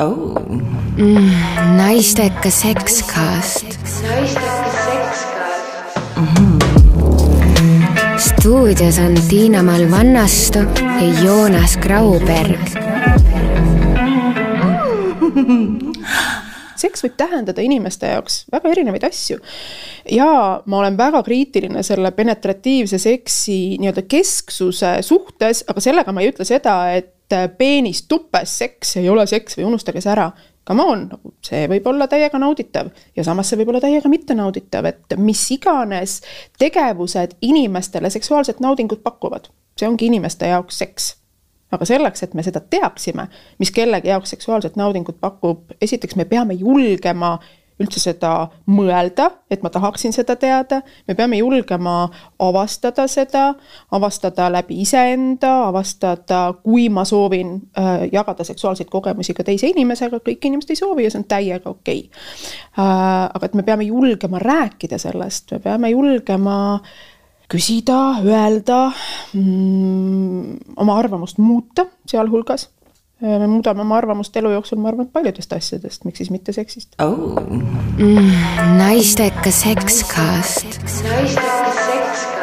oh. mm,. naistekas sekskast mm. -hmm. stuudios on Tiina-Mall Vannastu ja Joonas Grauberg seks võib tähendada inimeste jaoks väga erinevaid asju. ja ma olen väga kriitiline selle penetratiivse seksi nii-öelda kesksuse suhtes, aga sellega ma ei ütle seda, et peenis tupes seks ei ole seks või unustage see ära. Come on, see võib olla täiega nauditav ja samas see võib olla täiega mittenauditav, et mis iganes tegevused inimestele seksuaalset naudingut pakuvad, see ongi inimeste jaoks seks aga selleks, et me seda teaksime, mis kellegi jaoks seksuaalset naudingut pakub, esiteks me peame julgema üldse seda mõelda, et ma tahaksin seda teada, me peame julgema avastada seda, avastada läbi iseenda, avastada, kui ma soovin äh, jagada seksuaalseid kogemusi ka teise inimesega, kõik inimesed ei soovi ja see on täiega okei okay. äh,. aga et me peame julgema rääkida sellest, me peame julgema küsida, öelda mm,, oma arvamust muuta sealhulgas me muudame oma arvamust elu jooksul, ma arvan, paljudest asjadest, miks siis mitte seksist oh.. Mm, naistekas sekskast. naistekas sekskast.